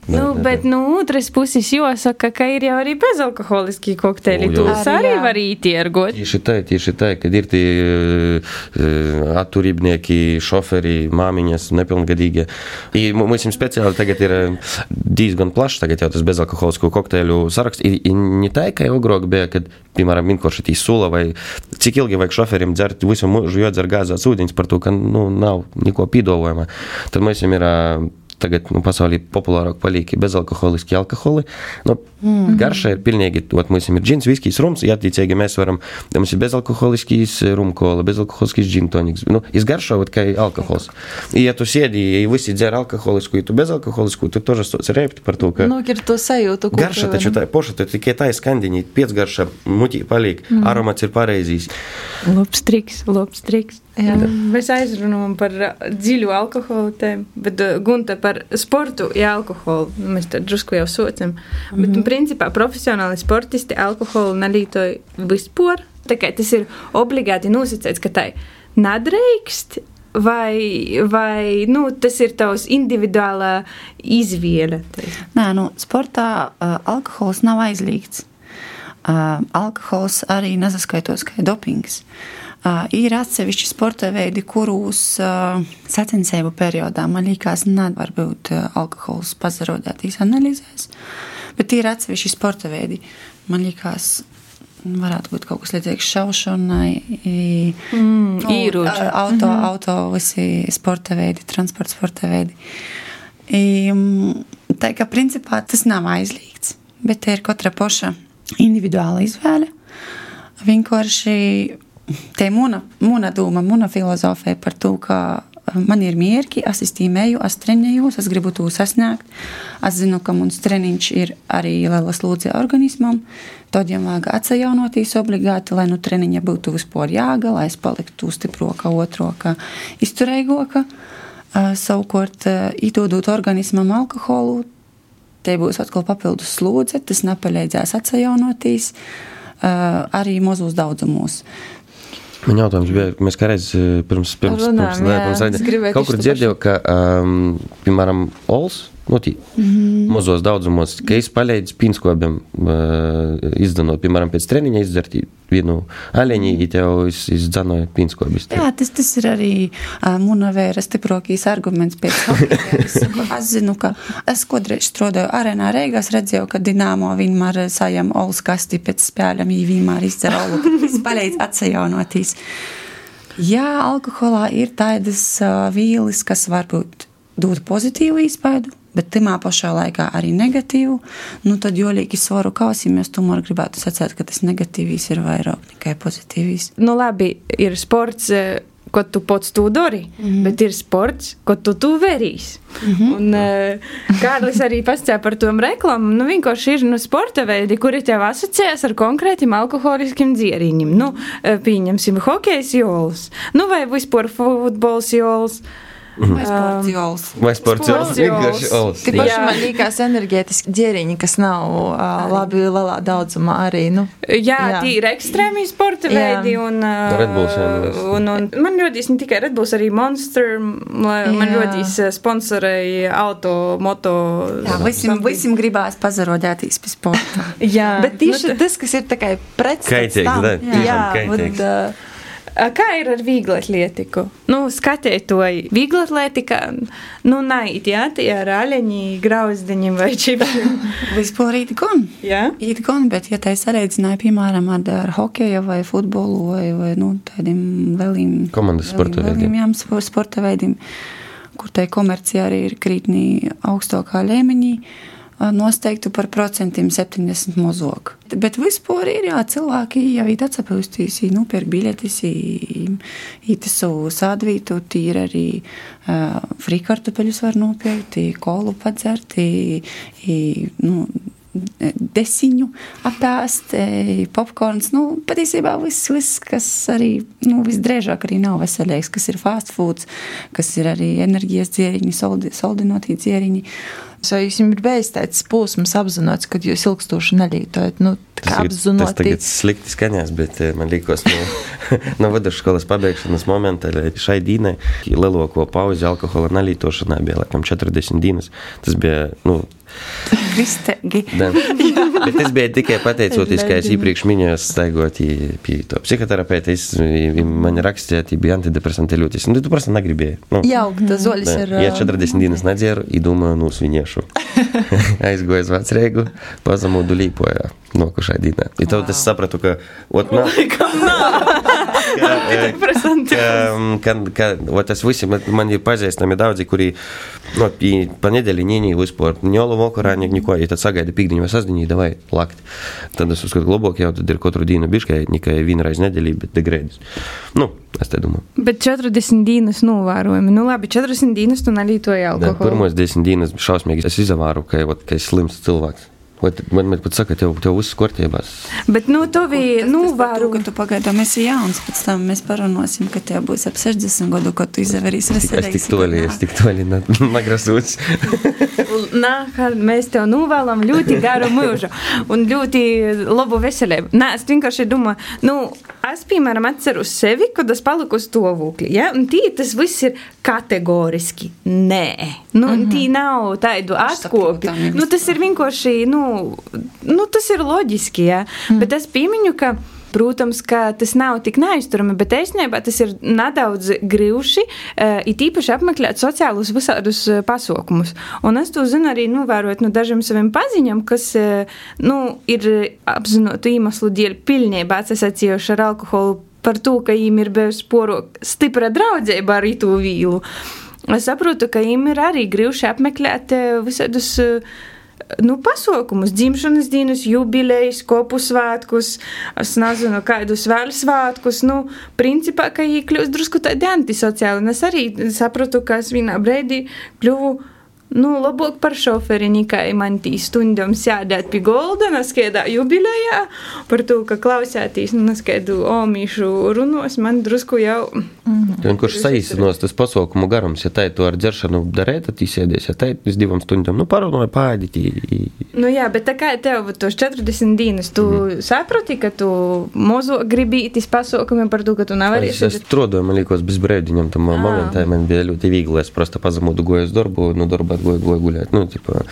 jāizvēle. Nu, ne, bet no nu, otras puses jāsaka, ka ir jau arī bezalkoholiski kokteļi. Tu arī vari ietirgot. Tieši tā, tieši tā, kad ir tie uh, atturībnieki, šoferi, māmiņas, nepilngadīgie. I, mums speciāli tagad ir diezgan plašs tagad jau tas bezalkoholisko kokteļu saraksts. Ir, ir ne tā, ka jau agrāk bija, kad, piemēram, vienkārši tī sula vai cik ilgi vajag šoferim dzert visu mūžu jodzer gāzās ūdeņus par to, ka, nu, nav neko pīdolojama. Tad mums ir uh, tagad nu, pasaulī populārāk paliek bezalkoholiski alkoholi. Nu, mm. Garša ir pilnīgi, ot, mums ir džins, viskijs, rums, ja attiecīgi mēs varam, mums ir bezalkoholiskīs rumkola, bezalkoholiskīs džintoniks. Nu, izgaršo, ot, kā alkohols. Ja tu sēdi, ja visi dzer alkoholisku, ja tu bezalkoholisku, tu тоже stots repti par to, ka... Nu, ir to sajūtu, ko... Garša taču tā, poša, tu tikai tā skandiņi, piecgarša, mutī paliek, mm. aromats ir pareizīs. Labs triks, labs triks. Jā. Mēs aizrunājam par dziļu alkoholu tēmu, bet Gunte par sportu, ja alkoholu mēs tad drusku jau sociam. Mm -hmm. Bet, mhm. principā, profesionāli sportisti alkoholu nelietoja vispār. Tā kā tas ir obligāti nosacīts, ka tai nedrīkst. Vai, vai nu, tas ir tavs individuālā izvēle? Nē, nu, sportā uh, alkohols nav aizliegts. Uh, alkohols arī nesaskaitos kā dopings. Uh, Ir atsevišķi sporta veidi, kurus sacensību periodā man liekas, nevar būt alkohols pazarodētīs analīzēs, bet ir atsevišķi sporta veidi. Man liekas, varētu būt kaut kas līdzīgs šaušanai, mm, nu, īroči. auto, mm -hmm. auto, visi sporta veidi, transporta sporta veidi. I, tā kā principā tas nav aizliegts, bet te ir katra poša individuāla izvēle. Vienkārši te muna, muna doma, muna filozofija par to, ka eh, man ir mierki, es iztīmēju, es trenējos, es gribu to sasniegt. Es zinu, ka mums treniņš ir arī liela slūdze organismam. Tad jau vajag atjaunoties obligāti, lai nu treniņa būtu vispār jāga, lai es paliktu stiproka, otroka, izturīgāka. Uh, savukārt, uh, iedodot organismam alkoholu, te būs atkal papildus slūdze, tas nepalīdzēs atjaunoties arī mazos daudzumos. Man jautājums bija, mēs kādreiz eh, pirms, pirms, Runājam, pirms, jā, pirms raidījuma kaut kur dzirdēju, ka, um, piemēram, Ols, nu, tī, mm -hmm. mazos daudzumos, ka es palīdzu pīnskobiem uh, izdanot, piemēram, pēc treniņa izdzert vienu aleņu, ja tev iz, izdzanoja pīnskobis. Jā, tas, tas ir arī uh, munavēra stiprākīs arguments pēc hokeja. es zinu, ka es kodreiz strādāju arēnā Reigās, redzēju, ka Dinamo vienmēr sajam olas kasti pēc spēļam, viņi vienmēr izdzer olu, ka tas palīdz atsajaunotīs. Jā, alkoholā ir tādas uh, vīles, kas varbūt dod pozitīvu iespēju, bet tajā pašā laikā arī negatīvu, nu tad jo lieki svaru kausim, es tomēr gribētu sacīt, ka tas negatīvs ir vairāk nekā pozitīvs. Nu labi, ir sports. Eh, ko tu pats tu dari, mm -hmm. bet ir sports, ko tu tu verīs. Mm -hmm. Un uh, Kārlis arī pastāv par to reklāmu. Nu, vienkārši ir nu, sporta veidi, kuri tev asociējas ar konkrētiem alkoholiskiem dzieriņiem. Nu, pieņemsim, hokejs jols, nu vai vispār futbols jols. Vai sports jols. Vai sports jols. Vienkārši ols. Tik paši man liekas enerģētiski ģēriņi, kas nav uh, labi lielā daudzumā arī. Nu. Jā, jā. tie ir ekstrēmi sporta veidi. Un, uh, Redbulls, jā, un, un man rodīs ne tikai Redbulls, arī Monster. Man rodīs sponsorēja auto, moto. Jā, visiem, visiem gribās pazarodētīs pie sporta. jā. Bet tieši nu, tas, kas ir tā kā pretstats. Kaitīgs, da. Jā, jā. Kaitīgs. Un, uh, Kā ir ar vieglatlētiku? Nu, skatiet to vieglatlētikā, nu, nait, jā, tie ar aļaņi, grauzdiņi vai čipšiem. Vispārīt gan. Jā?Īt gan, bet, ja tā es sareicināju, piemēram, ar, ar hokeju vai futbolu vai, vai nu, tādiem lieliem. Komandas sporta veidiem. Jā, sporta veidiem, kur tai komercija arī ir krītnī augstākā līmenī nosteiktu par procentiem 70 mazāk. Bet vispār ir jā, cilvēki jau ir atsapūstīs, nopērk biļetes, īt savu sādvītu, tīri arī uh, frikartupeļus var nopirkt, kolu padzert, nu, desiņu apēst, popkorns. Nu, patiesībā viss, viss, kas arī nu, visdrīzāk arī nav veselīgs, kas ir fast food, kas ir arī enerģijas dzieriņi, soldi, soldinotie dzieriņi. Vai jums ir bijis tāds posms, apzināts, ka jūs ilgstoši nelietojat? Nu, tas, apzinoti... tas tagad slikti skaņās, bet eh, man liekas, no, no vidusskolas pabeigšanas momenta šai dīnai lielāko pauzi alkohola nelietošanā bija laikam 40 dienas. Tas bija, nu, Kristīgi. Bet tas bija tikai pateicoties, ka es iepriekš minēju, staigot pie to psihoterapeita. Man rakstīja, ka bija antidepresanti ļoti. Nu, tu prasa negribēji. Nu. Jaukta zolis ir. Ja 40 dienas nedzēru, įdomāju, nu, sviniešu. Aizgoju uz vecrēgu, pazamudu līpoju nokušai dienā. Ja tev tas sapratu, ka, ot, nav. Ka, ka, ot, tas visi, man ir pazīstami daudzi, kuri, nu, pa nedēļu nīnī vispār, ņolu vakarā, neko, ja tad sagaida pīkdiņu vai sasdiņu, davai lakt. Tad es uzskatu, globāk jau tad ir katru dienu biškai, nekai vienreiz nedēļī, bet degrēdis. Nu, es te domāju. Bet 40 dienas novērojumi. Nu, labi, 40 dienas tu nelītoji alkoholu. Pirmos 10 dienas šausmīgi es izavāru, ka, ot, ka es slims cilvēks. Man, man pat saka, tev, tev viss kārtībās. Bet, nu, tu biji, nu, varu. Ka tu pagaidām esi jauns, pēc tam mēs parunāsim, ka tev būs ap 60 gadu, kad tu izavērīsi veselīgi. Es tik toļi, es tik toļi nagrasūts. Nā, mēs tev novēlam ļoti garu mūžu un ļoti labu veselību. Nē, es vienkārši domāju, nu, es, piemēram, atceru sevi, kad es paliku uz stāvokli, ja, un tī tas viss ir kategoriski nē. Nu, mm -hmm. tī nav tādu atkopi. Nu, tas ir vienkārši, nu, nu, tas ir loģiski, ja? mm. bet es piemiņu, ka. Protams, ka tas nav tik neaizturami, bet īstenībā tas ir nedaudz grūti. Uh, it īpaši apmeklēt sociālus visādus uh, pasaukumus. Un es to zinu arī novērojot no dažiem saviem paziņām, kas uh, nu, ir apzinātu iemeslu dēļ pilnībā atsacījuši ar alkoholu par to, ka viņiem ir bijusi sporo stipra draudzība ar itu vīlu. Es saprotu, ka viņiem ir arī grūti apmeklēt visādus. Uh, nu, pasaukumus, dzimšanas dienas, jubilejas, kopu svētkus, es nezinu, kādus vēl svētkus. Nu, principā, ka viņi kļūst drusku tādi antisociāli. Un es arī sapratu, ka es vienā brīdī kļuvu Nu, labāk par šoferi nekā man tī stundām sēdēt pie golda, neskaidā jubilejā, par to, ka klausētīs, nu, neskaidu omīšu runos, man drusku jau. Mm. Tad, kurš saīsinos tas pasaukumu garums, ja tā ir to ar dzeršanu darēt, tad īsēdies, ja tā ir uz divām stundām, nu, parunāja pāģīt. Nu, jā, bet tā kā tev tos 40 dienas, tu mm. saproti, ka tu mozo gribītis pasaukumiem par to, ka tu nevari. Es, es trodoju, man liekas, bez brēdiņam tam momentā, man bija ļoti viegli, es prosta pazamudu goju uz darbu, no darba guļēt. Nu, ķipa,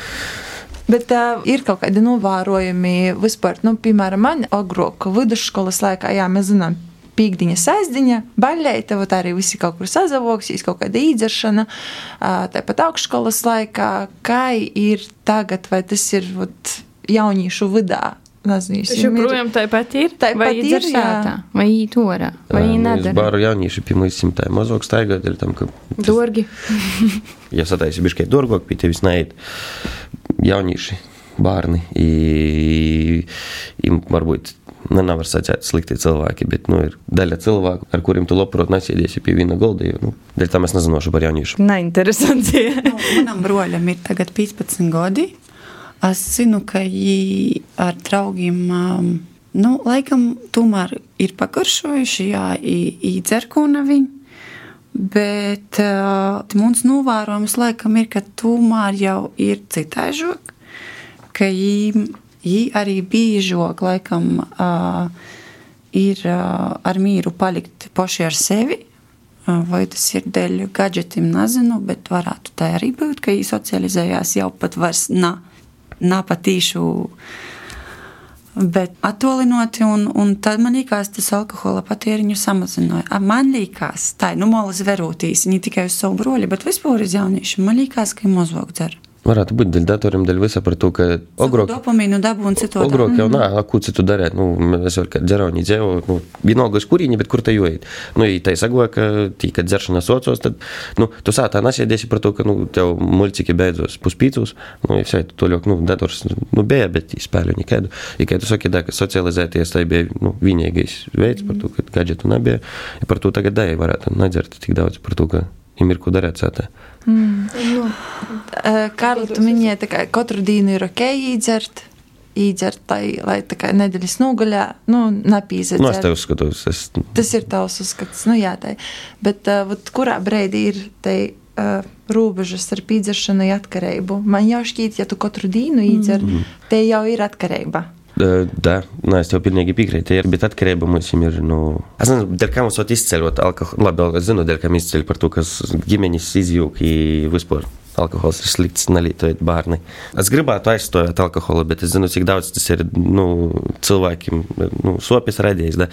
Bet uh, ir kaut kādi novērojumi vispār, nu, piemēram, man agrāk vidusskolas laikā, jā, mēs zinām, pīkdiņa, sēdziņa, baļķeita, vai arī visi kaut kur sazavoksīs, kaut kāda īdzeršana, tāpat augšskolas laikā, kā ir tagad, vai tas ir vat, jauniešu vidā Nezinu, Tas joprojām tāpat ir. Tāpat vai ir, ir sātā, vai īt orā, vai īt Mēs nedara. bāru jaunieši pie mums simtā mazāk staigāt, ir tam, ka, Dorgi. ja sataisi biškai dorgok, pie tevis neiet jaunieši, bērni, i, i varbūt, nu, nevar sacēt slikti cilvēki, bet, nu, ir daļa cilvēku, ar kuriem tu labprāt nesēdiesi pie viena golda, jo, nu, dēļ tam es nezinošu par jauniešu. Neinteresanti. Nu, manam broļam ir tagad 15 gadi. Es zinu, ka viņi ar draugiem, um, nu, laikam, tomēr ir pagaršojuši, jā, īdzer ko naviņu. Bet uh, mums novērojums laikam ir, ka tomēr jau ir citaižok, ka viņi arī biežok laikam uh, ir uh, ar mīru palikt paši ar sevi. Uh, Vai tas ir dēļ gadgetiem, nezinu, bet varētu tā arī būt, ka viņi socializējās jau pat vairs nav na patīšu. Bet attolinoti, un, un tad man liekas, tas alkohola patēriņu samazināja. Man liekas, tā ir nu, molas verūtīs, ne tikai uz savu broļu, bet vispār uz jauniešiem. Man liekas, ka ir mazāk dzer. Мара, ты будь дельдатором дельвиса про то, ка огрок. Да, помню, да, бун цитота. Огрок, я на акуци ту дарят, ну, мезолька, дера не дел, ну, винога шкури не бит курта юэйт. Ну, и тай сагуака, ты ка дерши на социус, тад, ну, то са, та нас я деси про то, ка, ну, тел мультики бейдзос, пуспицус, ну, и все, это толек, ну, даторс, ну, бея, bet įspėlių nekėdų. Ir kai tu sakai, da, kad socializacija tai bija nu, vienīgais veids, par to, kad gadžetu nebija, ir par to tagad dai varētu nedzert tik daudz, par to, kad viņam ir ko darīt sātā. Mm. Nu, Karla, tu minēji, ka katru dienu ir ok īdzert. Īdzert, tai, lai tā kā nedēļas nogaļā, nu, nepīzēt. Nu, es tev uzskatos. Es... Tas ir tavs uzskats, nu jā, tai. Bet, uh, vat, kurā brīdī ir tai uh, robežas ar pīdzeršanu atkarību? Man jau šķiet, ja tu katru dienu īdzer, mm. te jau ir atkarība. Da, nu, es tev pilnīgi piekrītu, bet atkarība mums ir. Nu, es nezinu, dēļ kā mums ir izceļot alkoholu. Labi, es zinu, dēļ kā mēs izceļam par to, kas ģimenes izjūgi vispār. Alkohols ir slikts, nelietojot bērni. Es gribētu aizstāvēt alkoholu, bet es zinu, cik daudz tas ir nu, cilvēkiem nu, sopis radījis. Da.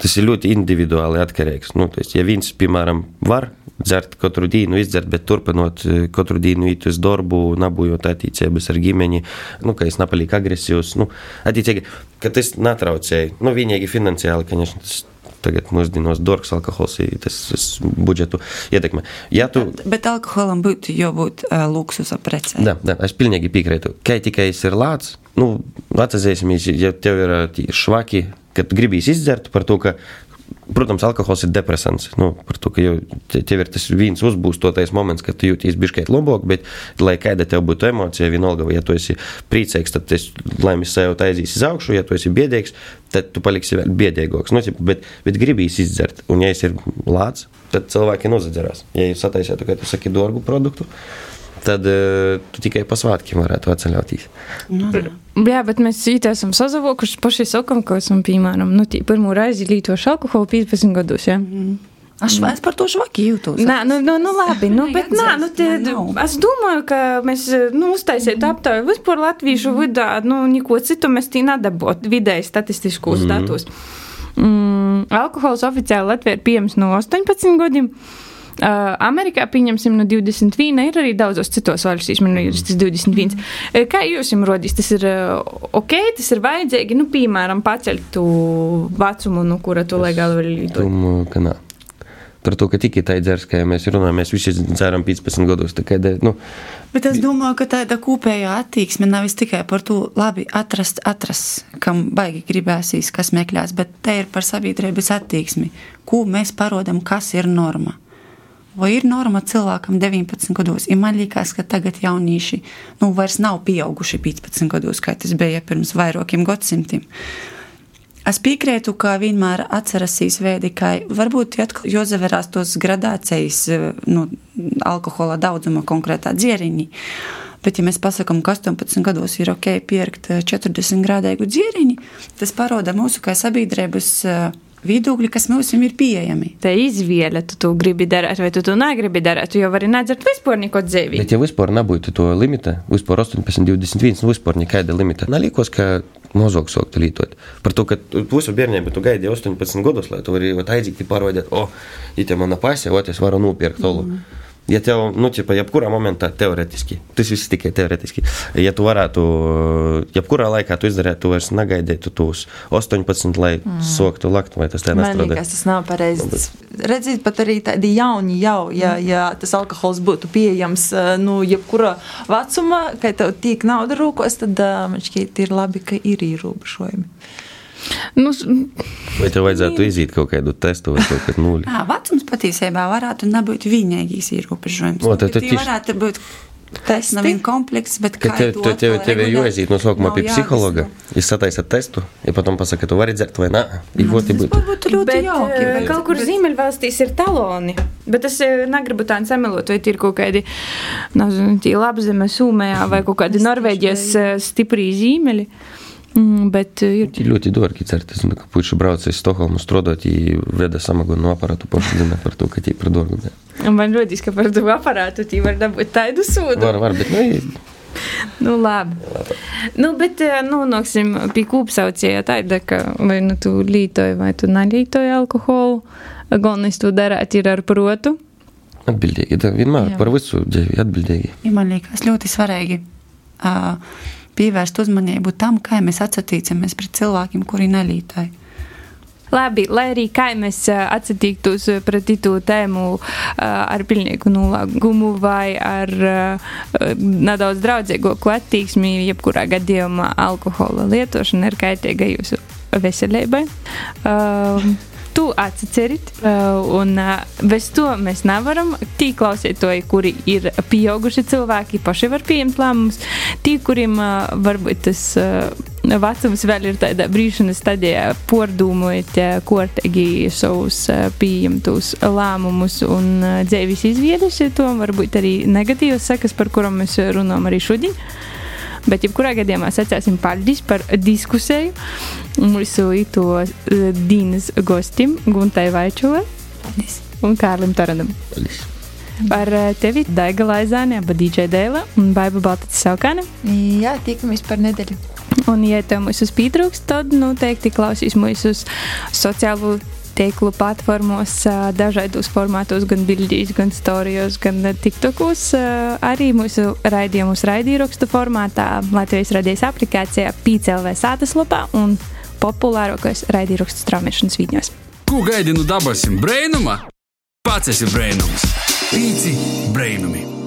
Tas ir ļoti individuāli atkarīgs. Nu, tas, ja viens, piemēram, var dzert katru dienu, izdzert, bet turpinot katru dienu iet uz darbu, nabūjot attiecības ar ģimeni, nu, ka es nepalieku agresīvs. Nu, attiecīgi, ka tas netraucēja. Nu, vienīgi finansiāli, ka tas tagad mūsdienās dārgs alkohols, tas, tas budžetu ietekmē. Ja tu... bet, bet alkoholam būtu jābūt uh, luksusa precē. Jā, jā, es pilnīgi piekrītu. Kai tikai es ir lāts, nu, atcerēsimies, ja tev ir švaki, kad gribīs izdzert par to, ka Protams, alkohols ir depresants. Nu, par to, ka jau tev ir tas viens uzbūstotais moments, kad tu jūties bišķiet labāk, bet, lai kāda tev būtu emocija, vienalga, ja tu esi priecīgs, tad tas laimes sajūta aizies uz augšu, ja tu esi biedīgs, tad tu paliksi vēl biedīgāks. Nu, bet, bet gribīs izdzert, un ja es ir lāts, tad cilvēki nozadzerās. Ja jūs sataisiet, ka tu saki dārgu produktu, tad uh, tu tikai pa svētkiem varētu atceļauties. Nu, jā, bet mēs īstenībā esam sazavokuši paši sakam, ka esam, piemēram, nu, tī, pirmo reizi lietojuši alkoholu 15 gados. Ja? Mm. Aš, es par to švaki jūtos. Nē, nu, nu, nu labi, nu, bet nā, nu, tie, es domāju, ka mēs nu, uztaisītu aptauju vispār latviešu vidā, nu, neko citu mēs tī nedabot vidēji statistiskos mm. datus. Mm, alkohols oficiāli Latvijā ir pieejams no 18 gadiem. Uh, Amerikā, pieņemsim, no 21, ir arī daudzos citos valstīs, man liekas, tas 21. Mm. Kā jūs jums rodīs, tas ir uh, ok, tas ir vajadzīgi, nu, piemēram, paceļt to vecumu, nu, kura tu legāli var lietot? Par to, ka tikai tā ir dzers, kā mēs runājam, mēs visi dzeram 15 gadus. Kā, nu, Bet es domāju, ka tāda kopējā attieksme nav tikai par to, labi, atrast, atrast, kam baigi gribēsīs, kas meklēs, bet te ir par sabiedrības attieksmi. Ko mēs parodam, kas ir norma? Vai ir norma cilvēkam 19 gados? Ja man liekas, ka tagad jaunieši nu, vairs nav pieauguši 15 gados, kā tas bija pirms vairākiem gadsimtiem. Es piekrītu, ka vienmēr atcerasīs veidi, ka varbūt atkal jāzaverās tos gradācijas nu, alkohola daudzuma konkrētā dzieriņā. Bet, ja mēs pasakām, ka 18 gados ir ok pirkt 40 grādīgu dzieriņu, tas parāda mūsu kā sabiedrības viedokļi, kas mums ir pieejami. Tā izvēle, tu to gribi darīt, vai tu to negribi darīt. Tu jau vari nedzert vispār neko dzīvi. Bet, ja vispār nebūtu to limita, vispār 18, 21, nu vispār nekāda limita, nelikos, ka mazāk sāktu lietot. Par to, ka visu bērniem tu gaidi 18 gadus, lai tu vari aiziet, parādīt, o, oh, it mana pasija, o, es varu nopirkt tolu. Mm. Ja tev, nu, ķipa, jebkurā momentā teoretiski, tas viss tikai teoretiski, ja tu varētu, jebkurā laikā tu izdarītu, tu vairs negaidītu tos 18, lai mm. soktu lakt, vai tas tā nestrādā? Man liekas, tas nav pareizi. Redzīt, pat arī tādi jauni jau, ja, ja tas alkohols būtu pieejams, nu, jebkurā vecumā, kad tev tiek nauda rūkos, tad man šķiet ir labi, ka ir ierobežojumi. Nu, Vai tev vajadzētu iziet kaut kādu testu vai kaut kādu nulli? Jā, vecums patiesībā varētu nebūt vienīgais ierobežojums. O, tad Tie tieši- varētu būt Tas nav viens komplekss, bet kā tev, to tev, tev, tev ir jāiziet no sākuma pie psihologa, jāizsaka. izsataisat testu, ja potom pasaka, ka tu vari dzert vai nē. I vot, Tas būtu. varbūt ļoti Bet jauki. bet- kaut kur bet- Ziemeļvalstīs ir taloni. Bet es negribu tādu samelot, vai tie ir kaut kādi nezinu, tie labzeme, Sūmējā vai kaut kādi Norvēģijas stiprie zīmeļi. Mm, Bet eh, ir Tie ļoti dārgi dzert. Es zinu, ka puiši brauc uz Stokholmu strādāt, ja veda samagonu aparātu, paši zina par to, ka tie par dārgu. bet- Un Man ļoti ka par to aparātu tī var dabūt tādu sūdu. Var, var, bet, nu, i- Nu, labi. Nu, bet, eh, nu, noksim pie kūpsaucēja tāda, ka vai nu tu lītoji vai tu nelītoji alkoholu. Galvenais to darāt ir ar protu. atbildīgi. Tā vienmēr Jā. par visu dzīvi atbildīgi. Ja man liekas ļoti svarīgi uh, pievērst uzmanību tam, kā mēs atsatīcamies pret cilvēkiem, kuri nelītāji. Labi, lai arī kā mēs atsatīktos pret to tēmu ar pilnīgu nolāgumu vai ar nedaudz draudzīgāku attieksmi, jebkurā gadījumā alkohola lietošana ir kaitīga jūsu veselībai. Um, Tu atcerit, uh, un uh, bez to mēs nevaram. Tī klausītāji, kuri ir pieauguši cilvēki, paši var pieņemt lēmumus. Tī, kuriem uh, varbūt tas vecums vēl ir tādā brīšanas stadijā, pārdomājot kārtīgi savus pieņemtos lēmumus un dzīves izvēles, to varbūt arī negatīvas sekas, par kurām mēs runājam arī šodien. Bet, jebkurā gadījumā, sacīsim paldies par diskusiju mūsu ito uh, dienas gostim, Guntai Vaičovai Paldies! un Kārlim Taranam. Paldies. Par uh, tevi Daiga Laizāne, aba DJ Dēla un Baiba Baltacis Saukāne. Jā, tiekamies par nedēļu. Un, ja tev mūsu pietrūks, tad noteikti klausīs mūsu sociālo tīklu platformos, dažādos formātos, gan bildīs, gan storijos, gan tiktokos. Arī mūsu raidījumus raidījumu formātā, Latvijas radijas aplikācijā, PCLV sātas lapā un populārākais raidījumu straumēšanas vidņos. Ko gaidi no dabasim brainuma? Pats esi brainums. Pīci brainumi.